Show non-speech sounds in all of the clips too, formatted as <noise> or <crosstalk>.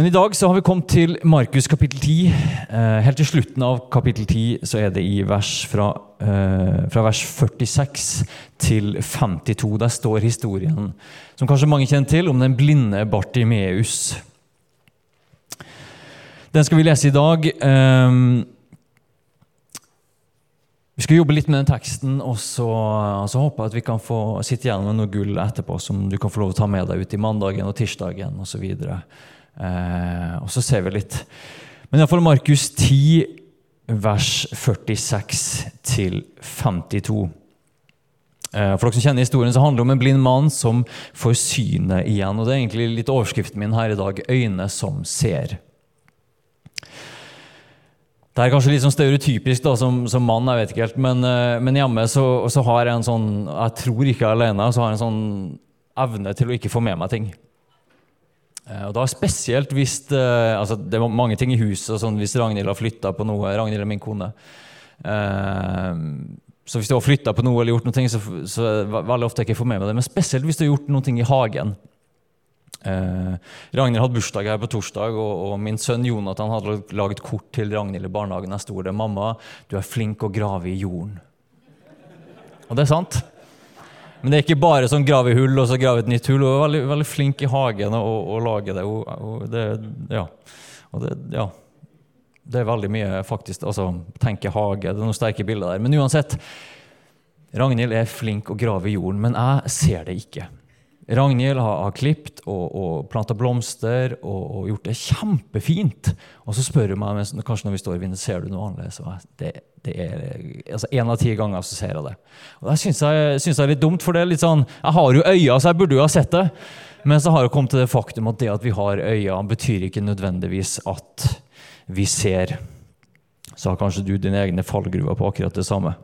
Men i dag så har vi kommet til Markus kapittel 10. Eh, helt til slutten av kapittel 10 så er det i vers fra, eh, fra vers 46 til 52. Der står historien, som kanskje mange kjenner til, om den blinde Bartimeus. Den skal vi lese i dag. Eh, vi skal jobbe litt med den teksten, og så, så håper jeg at vi kan få sitte igjen med noe gull etterpå som du kan få lov å ta med deg ut i mandagen og tirsdagen osv. Eh, og så ser vi litt. Men iallfall Markus 10, vers 46 til 52. Eh, for dere som kjenner historien, så handler det om en blind mann som får synet igjen. og Det er egentlig litt overskriften min her i dag. 'Øyne som ser'. Det er kanskje litt sånn stereotypisk da, som, som mann, jeg vet ikke helt, men, eh, men hjemme så, så, har jeg en sånn Jeg tror ikke jeg er alene, så har jeg en sånn evne til å ikke få med meg ting. Eh, og da Spesielt hvis eh, altså Det er mange ting i huset. Sånn, hvis Ragnhild har flytta på noe Ragnhild er min kone. Eh, så hvis du har flytta på noe eller gjort noe, så, så veldig ofte jeg ikke får med meg det. Men spesielt hvis du har gjort noe i hagen. Eh, Ragnhild hadde bursdag her på torsdag, og, og min sønn Jonathan hadde laget kort til Ragnhild i barnehagen. Der sto det 'Mamma, du er flink å grave i jorden'. Og det er sant. Men det er ikke bare sånn grave hull og så grave et nytt hull. Hun er veldig, veldig flink i hagen å, og lage det. Og, det, ja. Og det, ja. det er veldig mye, faktisk. altså Tenke hage. Det er noen sterke bilder der. Men uansett, Ragnhild er flink å grave i jorden, men jeg ser det ikke. Ragnhild har, har klipt og, og planta blomster og, og, gjort det kjempefint. Og så spør hun meg kanskje når vi står i vinduet, ser du noe annerledes. Det, det er, altså En av ti ganger så ser jeg det. Og Det syns jeg, synes jeg er litt dumt, for det er litt sånn, jeg har jo øyne, så jeg burde jo ha sett det. Men så har jeg kommet til det faktum at det at vi har øyne, betyr ikke nødvendigvis at vi ser. Så har kanskje du dine egne fallgruver på akkurat det samme.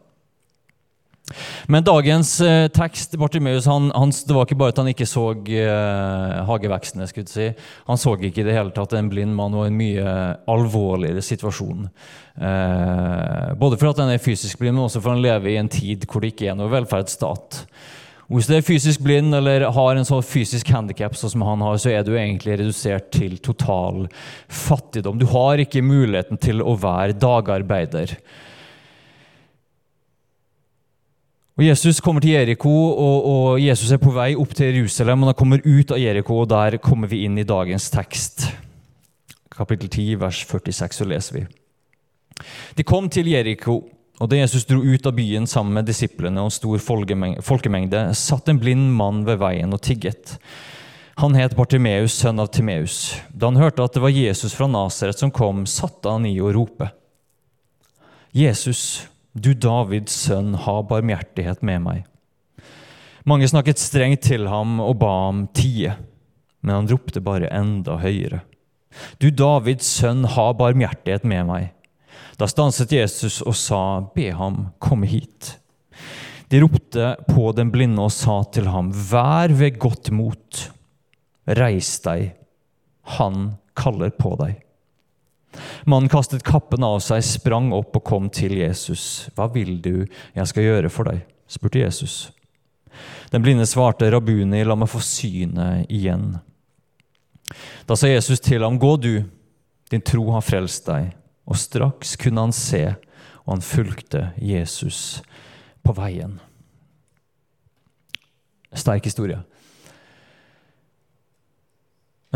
Men dagens eh, tekst Bartimeus, han, han, det var ikke bare at han ikke så eh, hagevekstene. skulle si. Han så ikke i det hele tatt en blind mann og en mye alvorligere situasjon. Eh, både for at han er fysisk blind, men også for at han lever i en tid hvor det ikke er noe velferdsstat. Hvis du er fysisk blind eller har en sånn fysisk handikap sånn som så er du egentlig redusert til total fattigdom. Du har ikke muligheten til å være dagarbeider. Og Jesus kommer til Jeriko, og, og, Jesus er på vei opp til Jerusalem. og Han kommer ut av Jeriko, og der kommer vi inn i dagens tekst. Kapittel 10, vers 46, så leser vi. De kom til Jeriko, og da Jesus dro ut av byen sammen med disiplene og en stor folkemengde, satt en blind mann ved veien og tigget. Han het Bartimeus, sønn av Timeus. Da han hørte at det var Jesus fra Nasaret som kom, satte han i å rope. Jesus, du Davids sønn, ha barmhjertighet med meg. Mange snakket strengt til ham og ba ham tie, men han ropte bare enda høyere. Du Davids sønn, ha barmhjertighet med meg. Da stanset Jesus og sa, be ham komme hit. De ropte på den blinde og sa til ham, vær ved godt mot, reis deg, han kaller på deg. Mannen kastet kappen av seg, sprang opp og kom til Jesus. Hva vil du jeg skal gjøre for deg? spurte Jesus. Den blinde svarte, Rabuni, la meg få synet igjen. Da sa Jesus til ham, gå du, din tro har frelst deg. Og straks kunne han se, og han fulgte Jesus på veien. Sterk historie.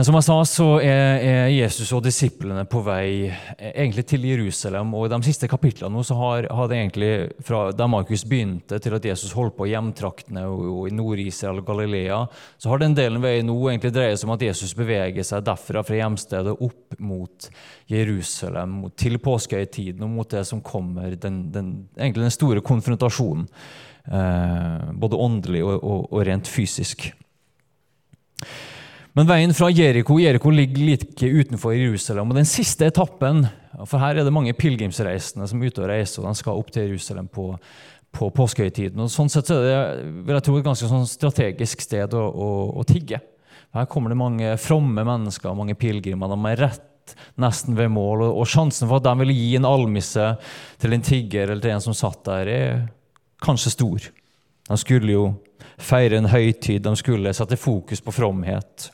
Men som jeg sa, så er, Jesus og disiplene på vei eh, egentlig til Jerusalem. Og i de siste kapitlene så har, har det egentlig, fra da Markus begynte, til at Jesus holdt på i hjemtraktene og, og i Nord-Israel og Galilea, så har den delen veien nå egentlig dreier seg om at Jesus beveger seg derfra, fra hjemstedet, opp mot Jerusalem, til påskehøytiden og mot det som kommer, den, den, egentlig den store konfrontasjonen. Eh, både åndelig og, og, og rent fysisk. Men veien fra Jeriko Jeriko ligger like utenfor Jerusalem. og Den siste etappen for Her er det mange pilegrimsreisende som er ute og reiser, og de skal opp til Jerusalem på, på påskehøytiden. Og sånn sett så er det vil jeg tro, et ganske sånn strategisk sted å, å, å, tigge. Her kommer det mange fromme mennesker, mange pilegrimer. De er rett nesten ved mål, og, og sjansen for at de vil gi en almisse til en tigger eller til en som satt der, er kanskje stor. De skulle jo feire en høytid, de skulle sette fokus på fromhet.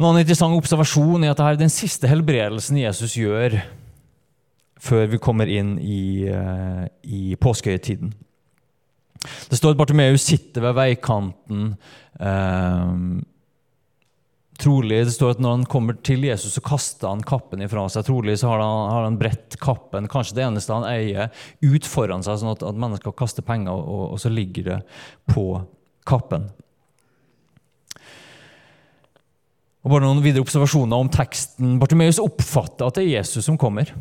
En annen interessant observasjon er at dette er den siste helbredelsen Jesus gjør før vi kommer inn i, uh, i påskehøytiden. Det står at Bartimeus sitter ved veikanten. Eh, trolig, Det står at når han kommer til Jesus, så kaster han kappen ifra seg. Trolig så har han, har han bredt kappen, kanskje det eneste han eier, ut foran seg, sånn at, at mennesker kaster penger, og, og så ligger det på kappen. Og bare noen videre observasjoner om teksten. Bartimeus oppfatter at det er Jesus som kommer.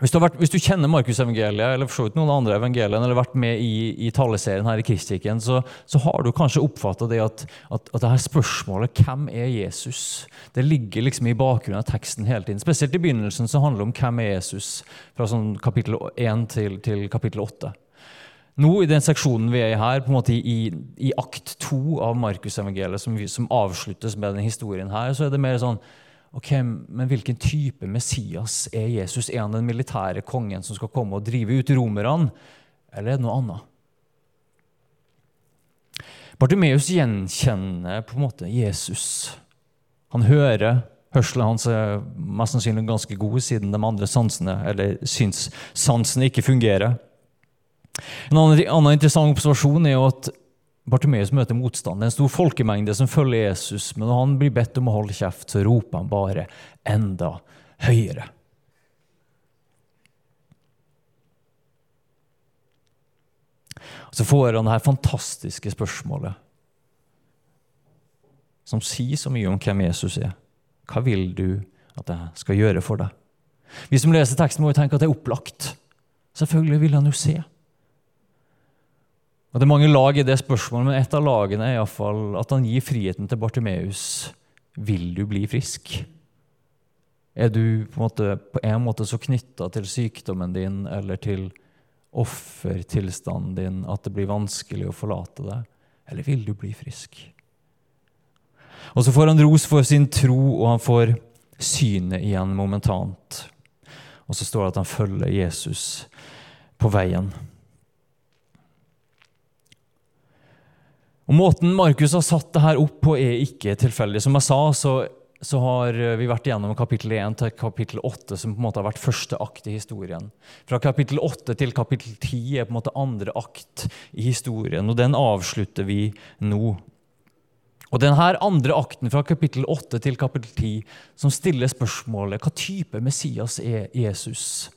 Hvis du, vært, hvis du kjenner Markusevangeliet eller for så vidt noen andre evangelier, eller vært med i, i taleserien her i Kristikken, så, så, har du kanskje oppfatta det at, at, at det her spørsmålet 'Hvem er Jesus?' det ligger liksom i bakgrunnen av teksten hele tiden. Spesielt i begynnelsen så handler det om 'Hvem er Jesus?' fra sånn kapittel 1 til, til kapittel 8. Nå i den seksjonen vi er i her, på en måte i, i akt to av Markusevangeliet, som, som avsluttes med denne historien her, så er det mer sånn ok, Men hvilken type Messias er Jesus? Er han den militære kongen som skal komme og drive ut romerne, eller er det noe annet? Bartimeus gjenkjenner på en måte Jesus. Han hører Hørselen hans er mest sannsynlig ganske god, siden de andre sansene, eller synssansene ikke fungerer. En annen, annen interessant observasjon er jo at Bartimeus møter motstand. Det er en stor folkemengde som følger Jesus, men når han blir bedt om å holde kjeft, så roper han bare enda høyere. Så får han det her fantastiske spørsmålet, som sier så mye om hvem Jesus er. Hva vil du at jeg skal gjøre for deg? Vi som leser teksten, må jo tenke at det er opplagt. Selvfølgelig vil han jo se. Og Det er mange lag i det spørsmålet, men et av lagene er i fall at han gir friheten til Bartimeus. Vil du bli frisk? Er du på en måte, på en måte så knytta til sykdommen din eller til offertilstanden din at det blir vanskelig å forlate deg? Eller vil du bli frisk? Og Så får han ros for sin tro, og han får synet igjen momentant. Og så står det at han følger Jesus på veien. Og Måten Markus har satt det her opp på, er ikke tilfeldig. Som jeg sa, så, så, har vi vært gjennom kapittel 1 til kapittel 8, som på en måte har vært første akt i historien. Fra kapittel 8 til kapittel 10 er på en måte andre akt i historien, og den avslutter vi nå. Og denne andre akten fra kapittel 8 til kapittel 10 som stiller spørsmålet hva type Messias er Jesus?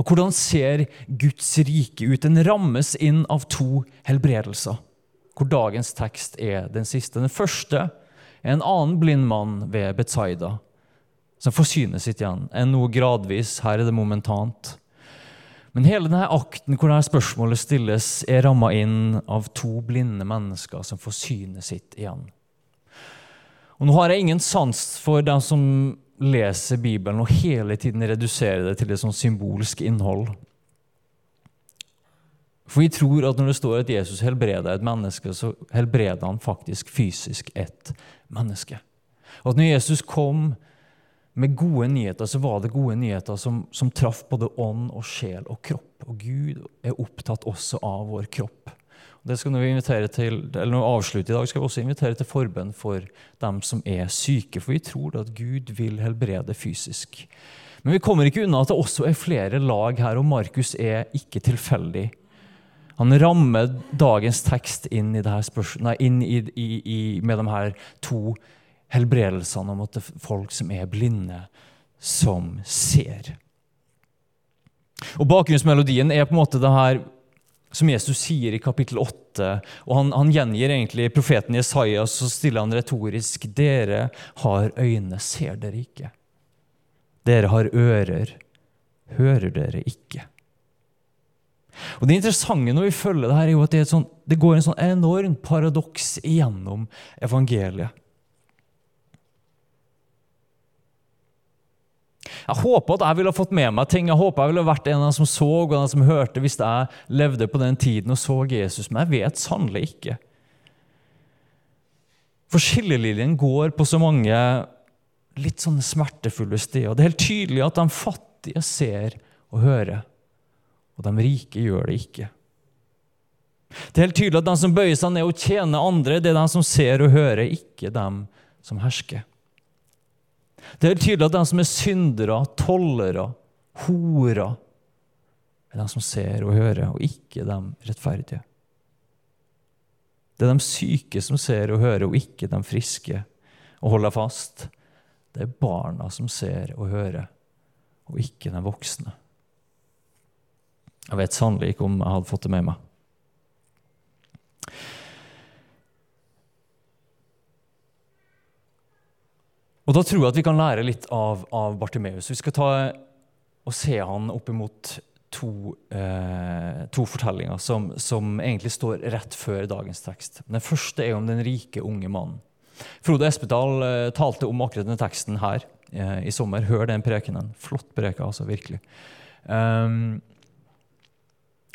Og hvordan ser Guds rike ut? Den rammes inn av to helbredelser hvor dagens tekst er den siste. Den første er en annen blind mann ved Betzaida, som forsyner sitt igjen. Enn noe gradvis. Her er det momentant. Men hele denne akten hvor dette spørsmålet stilles, er ramma inn av to blinde mennesker som får synet sitt igjen. Og Nå har jeg ingen sans for dem som leser Bibelen og hele tiden reduserer det til et sånn symbolsk innhold. For vi tror at når det står at Jesus helbreder et menneske, så helbreder han faktisk fysisk et menneske. Og at når Jesus kom med gode nyheter, så var det gode nyheter som, som traff både ånd og sjel og kropp. Og Gud er opptatt også av vår kropp. Det skal vi invitere til, eller når vi avslutter i dag, skal vi også invitere til forbønn for dem som er syke. For vi tror at Gud vil helbrede fysisk. Men vi kommer ikke unna at det også er flere lag her, og Markus er ikke tilfeldig han rammer dagens tekst inn, i nei, inn i, i, i, med de her to helbredelsene om at det er folk som er blinde, som ser. Og Bakgrunnsmelodien er på en måte det her som Jesus sier i kapittel 8. Og han, han gjengir egentlig profeten Jesaja, så stiller han retorisk Dere har øyne, ser dere ikke? Dere har ører, hører dere ikke? Og Det interessante når vi følger det her, er jo at det, sånn, det går en sånn enormt paradoks igjennom evangeliet. Jeg håper at jeg ville fått med meg ting. Jeg håper jeg ville vært en av dem som så og en som hørte hvis jeg levde på den tiden og så Jesus, men jeg vet sannelig ikke. For skillelinjen går på så mange litt sånne smertefulle steder. Det er helt tydelig at de fattige ser og hører, og de rike gjør det ikke. Det er helt tydelig at de som bøyer seg ned og tjener andre, det er de som ser og hører, ikke dem som hersker. Det er helt tydelig at de som er syndere, tollere, horer, er de som ser og hører, og ikke de rettferdige. Det er de syke som ser og hører, og ikke de friske, og holder fast. Det er barna som ser og hører, og ikke de voksne. Jeg vet sannelig ikke om jeg hadde fått det med meg. Og Da tror jeg at vi kan lære litt av, av Bartimeus. Vi skal ta og se han opp imot to, eh, to fortellinger som, som, egentlig står rett før dagens tekst. Den første er om den rike, unge mannen. Frode Espedal eh, talte om akkurat denne teksten her eh, i sommer. Hør den prekenen. Flott preke, altså. Virkelig. Um,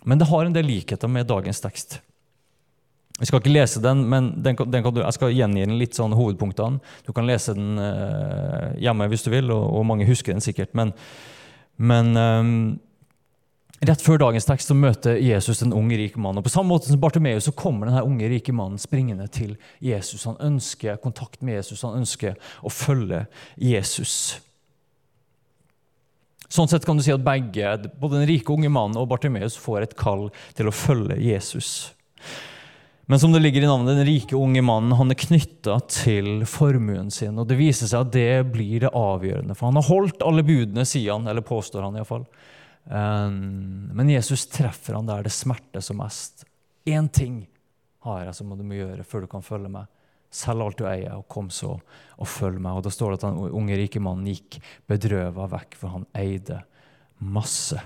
men det har en del likheter med dagens tekst. Vi skal ikke lese den, men den, den du, jeg skal gjengi den litt sånn hovedpunktene. Du kan lese den eh, hjemme hvis du vil, og, og, mange husker den sikkert. Men, men eh, rett før dagens tekst så møter Jesus en ung, rik mann. Og På samme måte som Bartimeus så kommer denne unge, rike mannen springende til Jesus. Han ønsker kontakt med Jesus, han ønsker å følge Jesus. Sånn sett kan du si at begge, både den rike unge mannen og Bartimeus, får et kall til å følge Jesus. Men som det ligger i navnet, den rike, unge mannen han er knytta til formuen sin. Og det viser seg at det blir det avgjørende. For han har holdt alle budene, sier han, eller påstår han iallfall. Um, men Jesus treffer han der det smerter som mest. Én ting har jeg som du må gjøre før du kan følge meg. Selg alt du eier, og kom så og følg meg. Og Da står det at den unge, rike mannen gikk bedrøva vekk, for han eide masse.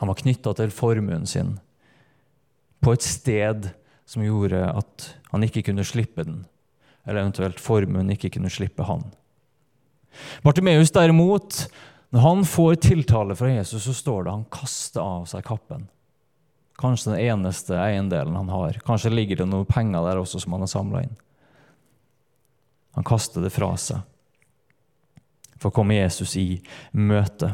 Han var knytta til formuen sin på et sted som gjorde at han ikke kunne slippe den, eller eventuelt formuen ikke kunne slippe han. Bartimeus derimot, når han får tiltale fra Jesus, så står det han kaster av seg kappen. Kanskje den eneste eiendelen han har. Kanskje ligger det noen penger der også som han har samla inn. Han kaster det fra seg for å komme Jesus i møte.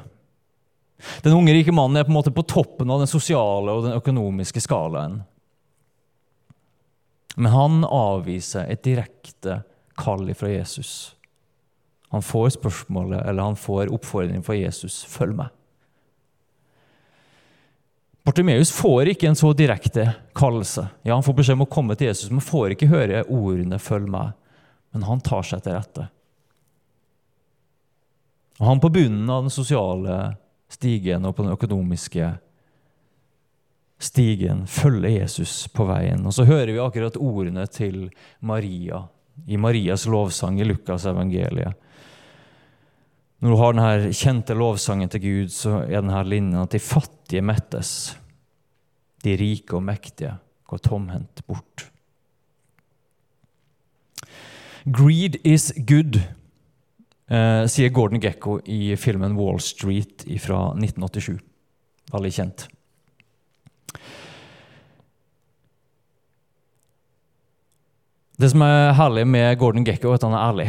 Den unge, rike mannen er på en måte på toppen av den sosiale og den økonomiske skalaen. Men han avviser et direkte kall fra Jesus. Han får spørsmålet, eller han får oppfordringen fra Jesus 'følg meg'. Bartimeus får ikke en så direkte kallelse. Ja, Han får beskjed om å komme til Jesus, men får ikke høre ordene 'følg meg'. Men han tar seg til rette. Og Han på bunnen av den sosiale stigen og på den økonomiske stigen følger Jesus på veien. Og så hører vi akkurat ordene til Maria i Marias lovsang i Lukas evangeliet. Når du har denne kjente lovsangen til Gud, så er denne linjen at de fattige mettes, de rike og mektige går tomhendt bort. Greed is good eh, sier Gordon Gekko i filmen Wall Street fra 1987. Veldig kjent. Det som er herlig med Gordon Gekko, er at han er ærlig.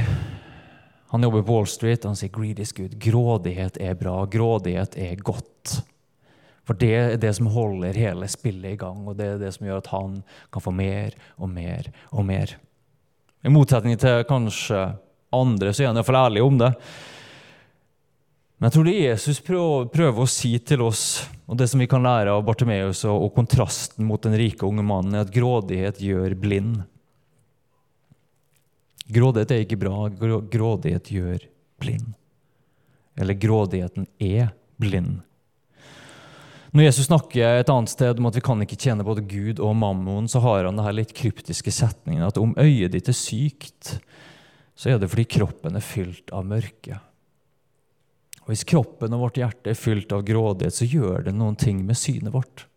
Han jobber på Wall Street og han sier greed is good. Grådighet er bra. Grådighet er godt. For det er det som holder hele spillet i gang, og det er det som gjør at han kan få mer og mer og mer. I motsetning til kanskje andre, så er han iallfall ærlig om det. Men jeg tror det Jesus prøver, å si til oss, og det som vi kan lære av Bartimeus og kontrasten mot den rike unge mannen, er at grådighet gjør blind. Grådighet er ikke bra. Grådighet gjør blind. Eller grådigheten er blind. Når Jesus snakker et annet sted om at vi kan ikke tjene både Gud og mammon, så har han denne litt kryptiske setningen at om øyet ditt er sykt, så er det fordi kroppen er fylt av mørke. Og Hvis kroppen og vårt hjerte er fylt av grådighet, så gjør det noen ting med synet vårt.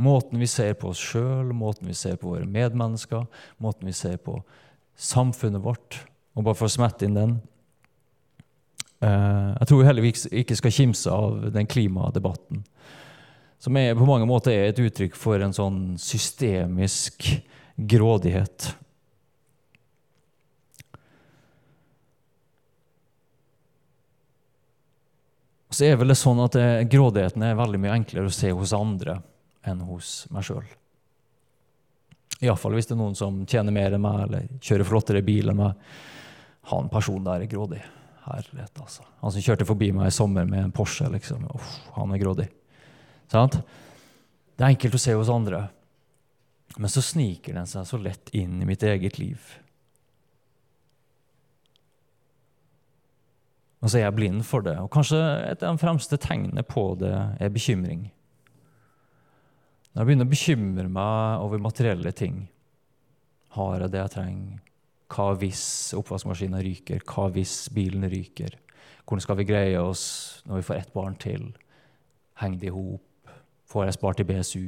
Måten vi ser på oss sjøl, måten vi ser på våre medmennesker, måten vi ser på samfunnet vårt. Og bare for å smette inn den eh, Jeg tror heller vi ikke skal kimse av den klimadebatten. Som er, på mange måter er et uttrykk for en sånn systemisk grådighet. Så er vel det sånn at grådigheten er veldig mye enklere å se hos andre enn hos meg sjøl. Iallfall hvis det er noen som tjener mer enn meg, eller kjører flottere bil enn meg. Han personen der er grådig. Herlighet, altså. Han som kjørte forbi meg i sommer med en Porsche, liksom. Uff, han er grådig. Sant? Det er enkelt å se hos andre. Men så sniker den seg så lett inn i mitt eget liv. Og så er jeg blind for det. Og kanskje et av de fremste tegnene på det er bekymring. Når jeg begynner å bekymre meg over materielle ting Har jeg det jeg trenger? Hva hvis oppvaskmaskinen ryker? Hva hvis bilen ryker? Hvordan skal vi greie oss når vi får ett barn til? Henger det i hop? Får jeg spart i BSU?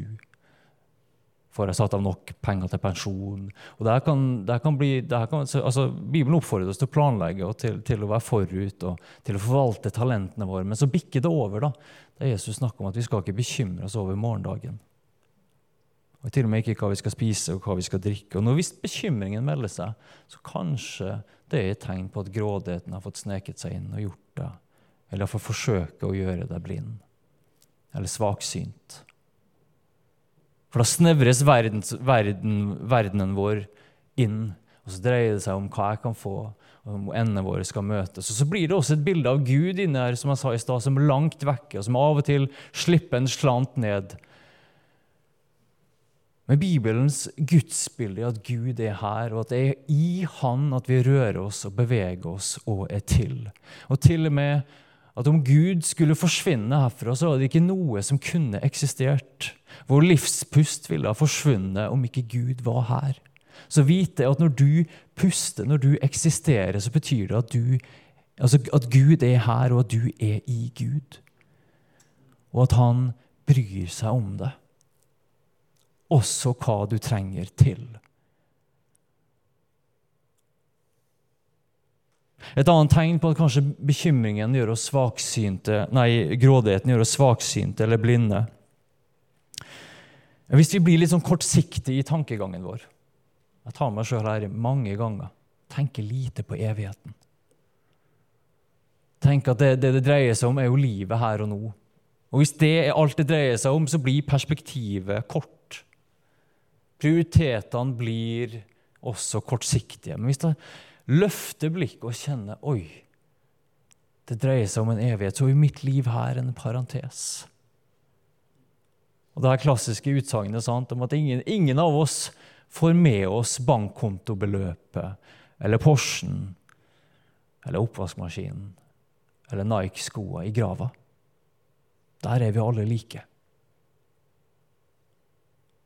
Får jeg satt av nok penger til pensjon? Og det kan, det kan bli, det kan, altså, Bibelen oppfordrer oss til å planlegge og til, til, å være forut og til å forvalte talentene våre. Men så bikker det over. da. Det er Jesus snakker om at vi skal ikke bekymre oss over morgendagen. Og til og med ikke hva vi skal spise og hva vi skal drikke. Og Hvis bekymringen melder seg, så kanskje det er et tegn på at grådigheten har fått sneket seg inn og gjort det. Eller iallfall forsøke å gjøre deg blind. Eller svaksynt. For da snevres verdens, verden, verdenen vår inn. Og så dreier det seg om hva jeg kan få, og om endene våre skal møtes. Og så blir det også et bilde av Gud inne her, som jeg sa i sted, som er langt vekke, og som av og til slipper en slant ned. Men Bibelens gudsbilde er at Gud er her, og at det er i Han at vi rører oss og beveger oss og er til. Og til og med at om Gud skulle forsvinne herfra, så var det ikke noe som kunne eksistert. Vår livspust ville ha forsvunnet om ikke Gud var her. Så vite at når du puster, når du eksisterer, så betyr det at, du, altså at Gud er her, og at du er i Gud. Og at han bryr seg om det. Også hva du trenger til. Et annet tegn på at kanskje bekymringen gjør oss svaksynte, nei, grådigheten gjør oss svaksynte eller blinde. Hvis vi blir litt sånn kortsiktige i tankegangen vår Jeg tar meg sjøl her mange ganger. Tenker lite på evigheten. Tenker at det, det, det dreier seg om, er jo livet her og nå. Og Hvis det er alt det dreier seg om, så blir perspektivet kort. Prioritetene blir også kortsiktige. Men hvis du løfter blikket og kjenner Oi, det dreier seg om en evighet. Så er mitt liv her en parentes. Og Det er klassiske utsagnet om at ingen, ingen, av oss får med oss bankkontobeløpet eller Porschen eller oppvaskmaskinen eller Nike-skoa i grava. Der er vi alle like.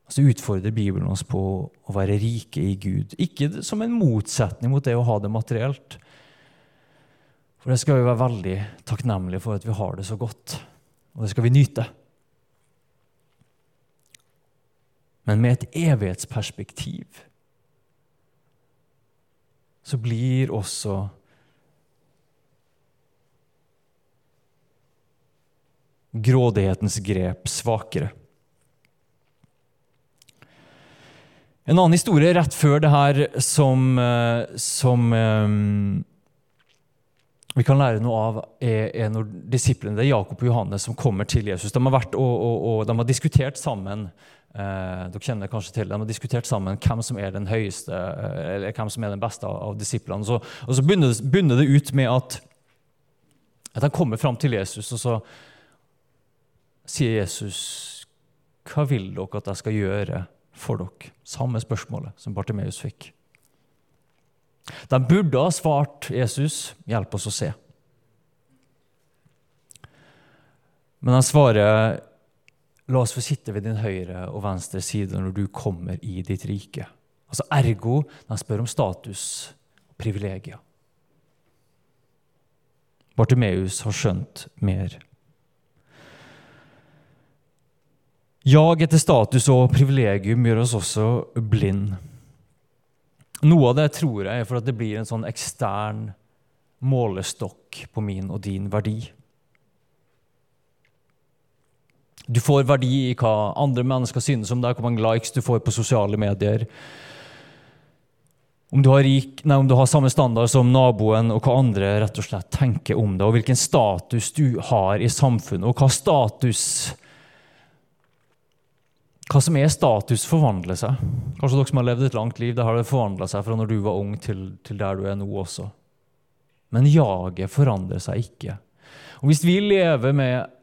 Så utfordrer Bibelen oss på å være rike i Gud. Ikke som en motsetning mot det å ha det materielt. For det skal vi være veldig takknemlige for at vi har det så godt, og det skal vi nyte. Men med et evighetsperspektiv så blir også grådighetens grep svakere. En annen historie rett før det her som, eh, som um, vi kan lære noe av, er, er når disiplene, det er Jakob og Johannes, som kommer til Jesus. De har, vært og, og, og de har diskutert sammen eh, dere kjenner kanskje til, de har diskutert sammen hvem som er den høyeste, eh, eller hvem som er den beste av, av disiplene. Så, og så begynner det, begynner det, ut med at, at de kommer fram til Jesus, og så sier Jesus Hva vil dere at jeg skal gjøre for dere? Samme spørsmålet som Bartimeus fikk. De burde ha svart Jesus, 'Hjelp oss å se'. Men han svarer, 'La oss få sitte ved din høyre og venstre side når du kommer i ditt rike'. Altså Ergo de spør om status og privilegier. Bartimeus har skjønt mer. Jag etter status og privilegium gjør oss også blind. Noe av det tror jeg er for at det blir en sånn ekstern målestokk på min og din verdi. Du får verdi i hva andre mennesker synes om deg, hvor mange likes du får på sosiale medier. Om du, rik, nei, om du, har samme standard som naboen, og hva andre rett og slett tenker om deg, og hvilken status du har i samfunnet, og hva status hva som er status, forvandler seg. Kanskje dere som har levd et langt liv, det har det forvandla seg fra når du var ung, til, til, der du er nå også. Men jaget forandrer seg ikke. Og Hvis vi lever med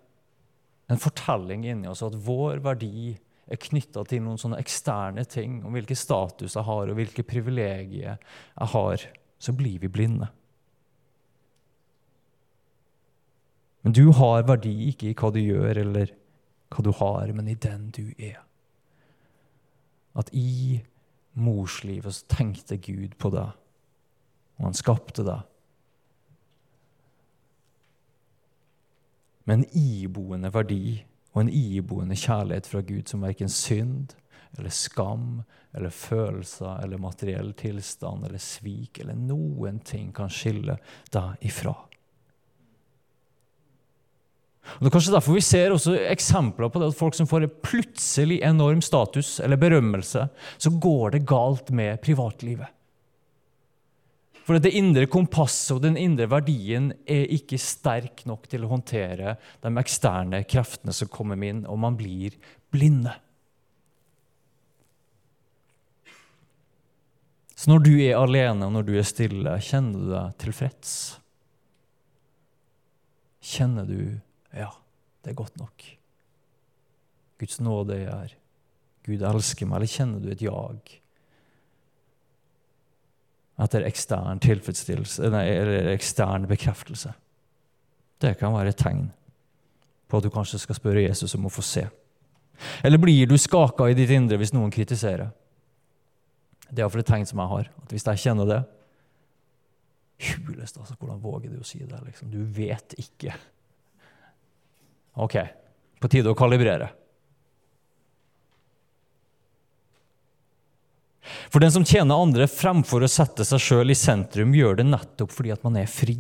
en fortelling inni oss at vår verdi er knytta til noen sånne eksterne ting, om hvilken status jeg har, og hvilke privilegier jeg har, så blir vi blinde. Men du har verdi ikke i hva du gjør eller hva du har, men i den du er at i morslivet så tenkte Gud på deg, og han skapte deg. Med en iboende verdi og en iboende kjærlighet fra Gud som verken synd eller skam eller følelser eller materiell tilstand eller svik eller noen ting kan skille deg ifra. Og det er kanskje derfor vi ser også eksempler på det at folk som får en plutselig enorm status eller berømmelse, så går det galt med privatlivet. For det indre kompasset og den indre verdien er ikke sterk nok til å håndtere de eksterne kreftene som kommer inn, og man blir blinde. Så når du er alene og når du er stille, kjenner du deg tilfreds? Kjenner du ja, det er godt nok. Guds nåde er her. Gud elsker meg. Eller kjenner du et jag etter ekstern tilfredsstillelse, nei, eller ekstern bekreftelse? Det kan være et tegn på at du kanskje skal spørre Jesus om å få se. Eller blir du skaka i ditt indre hvis noen kritiserer? Det er iallfall et tegn som jeg har. at Hvis jeg kjenner det Hulest, altså. Hvordan våger du å si det? Liksom? Du vet ikke Ok, på tide å kalibrere. For den som tjener andre fremfor å sette seg sjøl i sentrum, gjør det nettopp fordi at man er fri.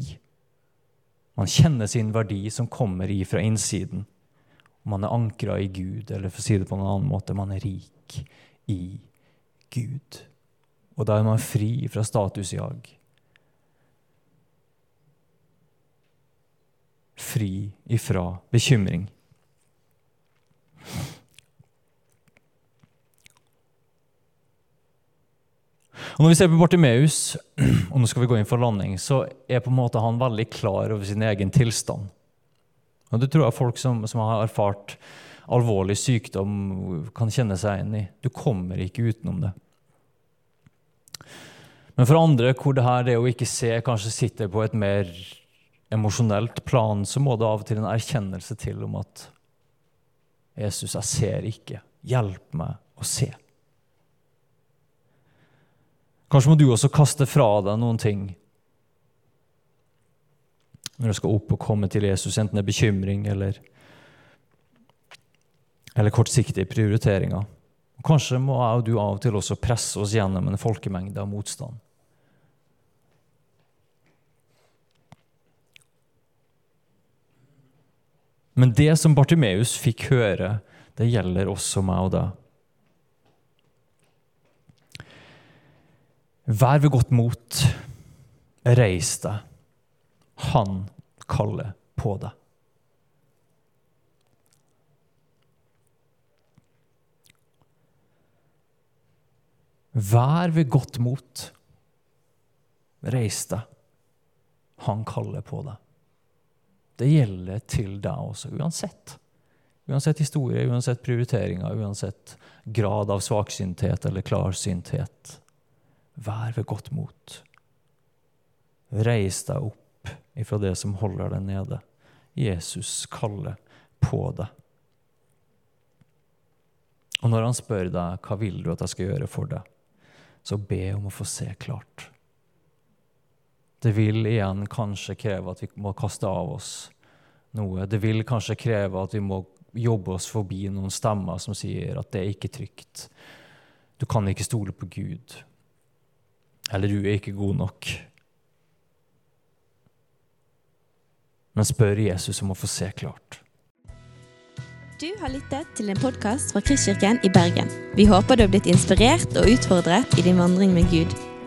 Man kjenner sin verdi som kommer ifra innsiden. Man er ankra i Gud, eller for å si det på en annen måte, man er rik i Gud. Og da er man fri fra statusjag. Fri ifra bekymring. Og Når vi ser på Bartimeus, <clears throat> og nå skal vi gå inn for landing, så er på en måte han veldig klar over sin egen tilstand. Og Det tror jeg folk som, som har erfart alvorlig sykdom, kan kjenne seg inn i. Du kommer ikke utenom det. Men for andre hvor det her det å ikke se kanskje sitter på et mer emosjonelt plan, så må det av og til en erkjennelse til om at Jesus, jeg ser ikke. Hjelp meg å se. Kanskje må du også kaste fra deg noen ting når du skal opp og komme til Jesus, enten det er bekymring eller, eller kortsiktige prioriteringer. Kanskje må jeg og du av og til også presse oss gjennom en folkemengde av motstand. Men det som Bartimeus fikk høre, det gjelder også meg og deg. Vær ved godt mot. Reis deg. Han kaller på deg. Vær ved godt mot. Reis deg. Han kaller på deg. Det gjelder til deg også, uansett. Uansett historie, uansett prioriteringer, uansett grad av svaksynthet eller klarsynthet. Vær ved godt mot. Reis deg opp ifra det som holder deg nede. Jesus kaller på deg. Og når han spør deg hva vil du at jeg skal gjøre for deg, så be om å få se klart. Det vil igjen kanskje kreve at vi må kaste av oss noe. Det vil kanskje kreve at vi må jobbe oss forbi noen stemmer som sier at det er ikke trygt. Du kan ikke stole på Gud. Eller du er ikke god nok. Men spør Jesus om å få se klart. Du har lyttet til en podkast fra Kristkirken i Bergen. Vi håper du har blitt inspirert og utfordret i din vandring med Gud.